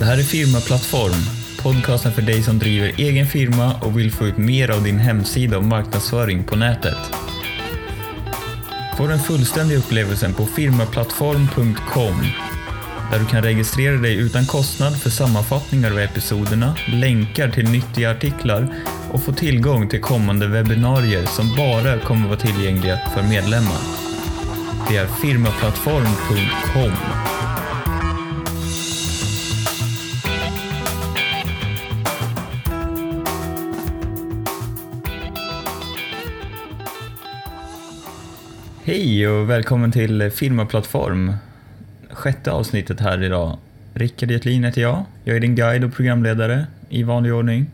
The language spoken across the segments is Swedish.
Det här är Firmaplattform, podcasten för dig som driver egen firma och vill få ut mer av din hemsida och marknadsföring på nätet. Få den fullständiga upplevelsen på firmaplattform.com där du kan registrera dig utan kostnad för sammanfattningar av episoderna, länkar till nyttiga artiklar och få tillgång till kommande webbinarier som bara kommer vara tillgängliga för medlemmar. Det är firmaplattform.com. Hej och välkommen till Firmaplattform. Sjätte avsnittet här idag. Rickard Getlin heter jag. Jag är din guide och programledare i vanlig ordning.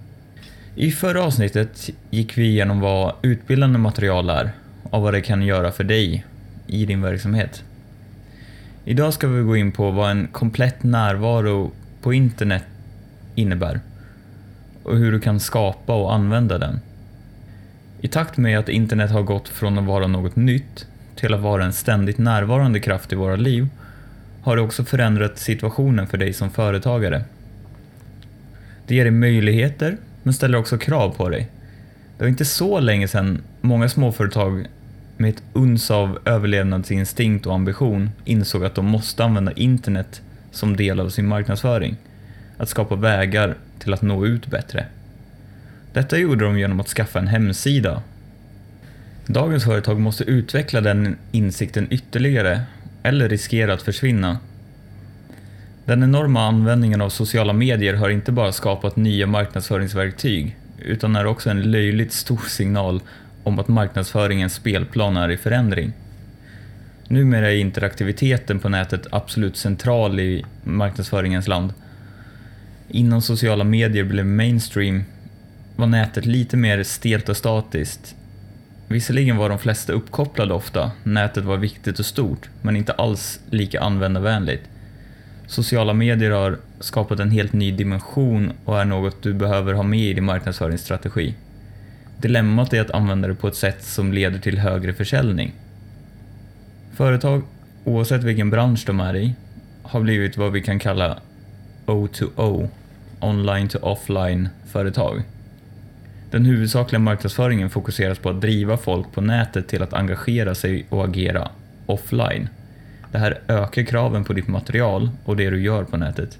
I förra avsnittet gick vi igenom vad utbildande material är och vad det kan göra för dig i din verksamhet. Idag ska vi gå in på vad en komplett närvaro på internet innebär och hur du kan skapa och använda den. I takt med att internet har gått från att vara något nytt till att vara en ständigt närvarande kraft i våra liv har det också förändrat situationen för dig som företagare. Det ger dig möjligheter, men ställer också krav på dig. Det var inte så länge sedan många småföretag med ett uns av överlevnadsinstinkt och ambition insåg att de måste använda internet som del av sin marknadsföring. Att skapa vägar till att nå ut bättre. Detta gjorde de genom att skaffa en hemsida. Dagens företag måste utveckla den insikten ytterligare eller riskera att försvinna. Den enorma användningen av sociala medier har inte bara skapat nya marknadsföringsverktyg utan är också en löjligt stor signal om att marknadsföringens spelplan är i förändring. Numera är interaktiviteten på nätet absolut central i marknadsföringens land. Innan sociala medier blev mainstream var nätet lite mer stelt och statiskt. Visserligen var de flesta uppkopplade ofta, nätet var viktigt och stort, men inte alls lika användarvänligt. Sociala medier har skapat en helt ny dimension och är något du behöver ha med i din marknadsföringsstrategi. Dilemmat är att använda det på ett sätt som leder till högre försäljning. Företag, oavsett vilken bransch de är i, har blivit vad vi kan kalla O2O, online to offline företag. Den huvudsakliga marknadsföringen fokuseras på att driva folk på nätet till att engagera sig och agera offline. Det här ökar kraven på ditt material och det du gör på nätet.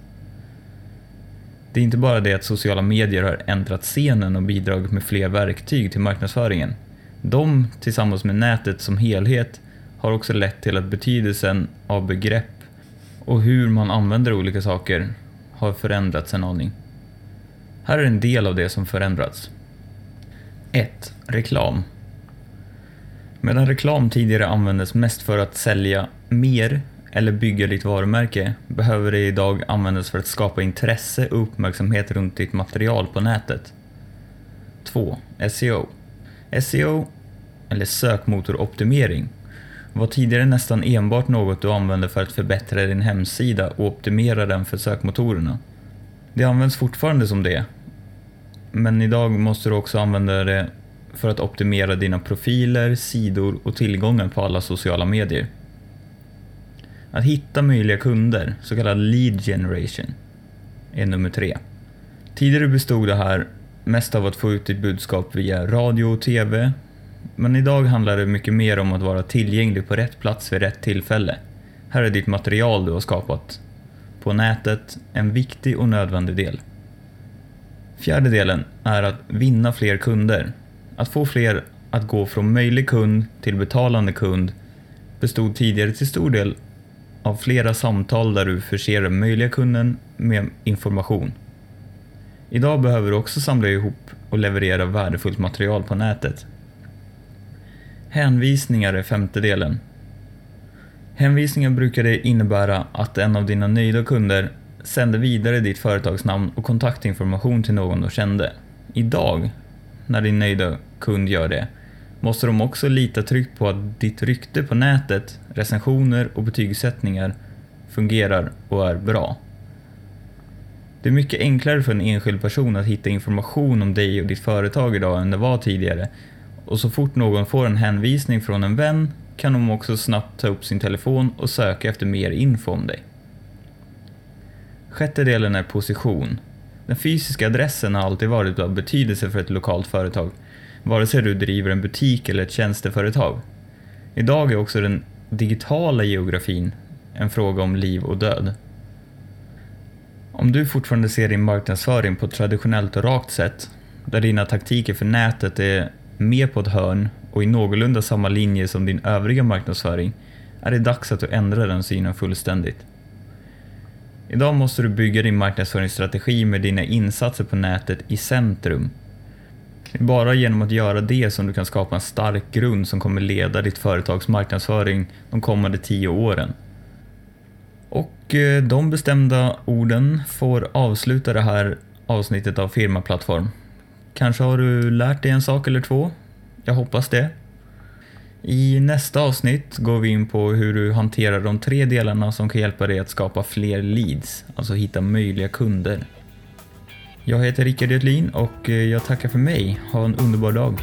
Det är inte bara det att sociala medier har ändrat scenen och bidragit med fler verktyg till marknadsföringen. De, tillsammans med nätet som helhet, har också lett till att betydelsen av begrepp och hur man använder olika saker har förändrats en aning. Här är en del av det som förändrats. 1. Reklam. Medan reklam tidigare användes mest för att sälja mer eller bygga ditt varumärke behöver det idag användas för att skapa intresse och uppmärksamhet runt ditt material på nätet. 2. SEO. SEO, eller sökmotoroptimering, var tidigare nästan enbart något du använde för att förbättra din hemsida och optimera den för sökmotorerna. Det används fortfarande som det, men idag måste du också använda det för att optimera dina profiler, sidor och tillgångar på alla sociala medier. Att hitta möjliga kunder, så kallad lead generation, är nummer tre. Tidigare bestod det här mest av att få ut ditt budskap via radio och TV, men idag handlar det mycket mer om att vara tillgänglig på rätt plats vid rätt tillfälle. Här är ditt material du har skapat på nätet en viktig och nödvändig del. Fjärde delen är att vinna fler kunder. Att få fler att gå från möjlig kund till betalande kund bestod tidigare till stor del av flera samtal där du förser den möjliga kunden med information. Idag behöver du också samla ihop och leverera värdefullt material på nätet. Hänvisningar är femte delen. Hänvisningar brukar det innebära att en av dina nöjda kunder sände vidare ditt företagsnamn och kontaktinformation till någon du kände. Idag, när din nöjda kund gör det, måste de också lita tryggt på att ditt rykte på nätet, recensioner och betygssättningar fungerar och är bra. Det är mycket enklare för en enskild person att hitta information om dig och ditt företag idag än det var tidigare och så fort någon får en hänvisning från en vän kan de också snabbt ta upp sin telefon och söka efter mer info om dig. Sjätte delen är position. Den fysiska adressen har alltid varit av betydelse för ett lokalt företag, vare sig du driver en butik eller ett tjänsteföretag. Idag är också den digitala geografin en fråga om liv och död. Om du fortfarande ser din marknadsföring på ett traditionellt och rakt sätt, där dina taktiker för nätet är mer på ett hörn och i någorlunda samma linje som din övriga marknadsföring, är det dags att du ändrar den synen fullständigt. Idag måste du bygga din marknadsföringsstrategi med dina insatser på nätet i centrum. Det är bara genom att göra det som du kan skapa en stark grund som kommer leda ditt företags marknadsföring de kommande tio åren. Och eh, de bestämda orden får avsluta det här avsnittet av Firmaplattform. Kanske har du lärt dig en sak eller två? Jag hoppas det. I nästa avsnitt går vi in på hur du hanterar de tre delarna som kan hjälpa dig att skapa fler leads, alltså hitta möjliga kunder. Jag heter Rickard Götlin och eh, jag tackar för mig. Ha en underbar dag.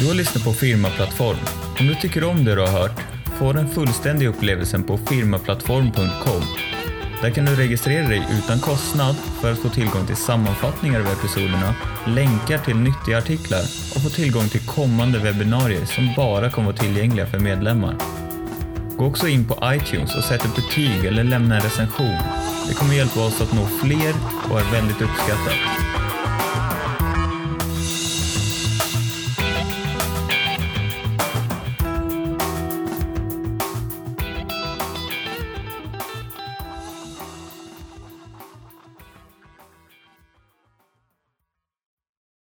Du har lyssnat på Firmaplattform. Om du tycker om det du har hört, få den fullständiga upplevelsen på firmaplattform.com. Där kan du registrera dig utan kostnad för att få tillgång till sammanfattningar av episoderna, länkar till nyttiga artiklar och få tillgång till kommande webbinarier som bara kommer vara tillgängliga för medlemmar. Gå också in på iTunes och sätt ett betyg eller lämna en recension. Det kommer hjälpa oss att nå fler och är väldigt uppskattat.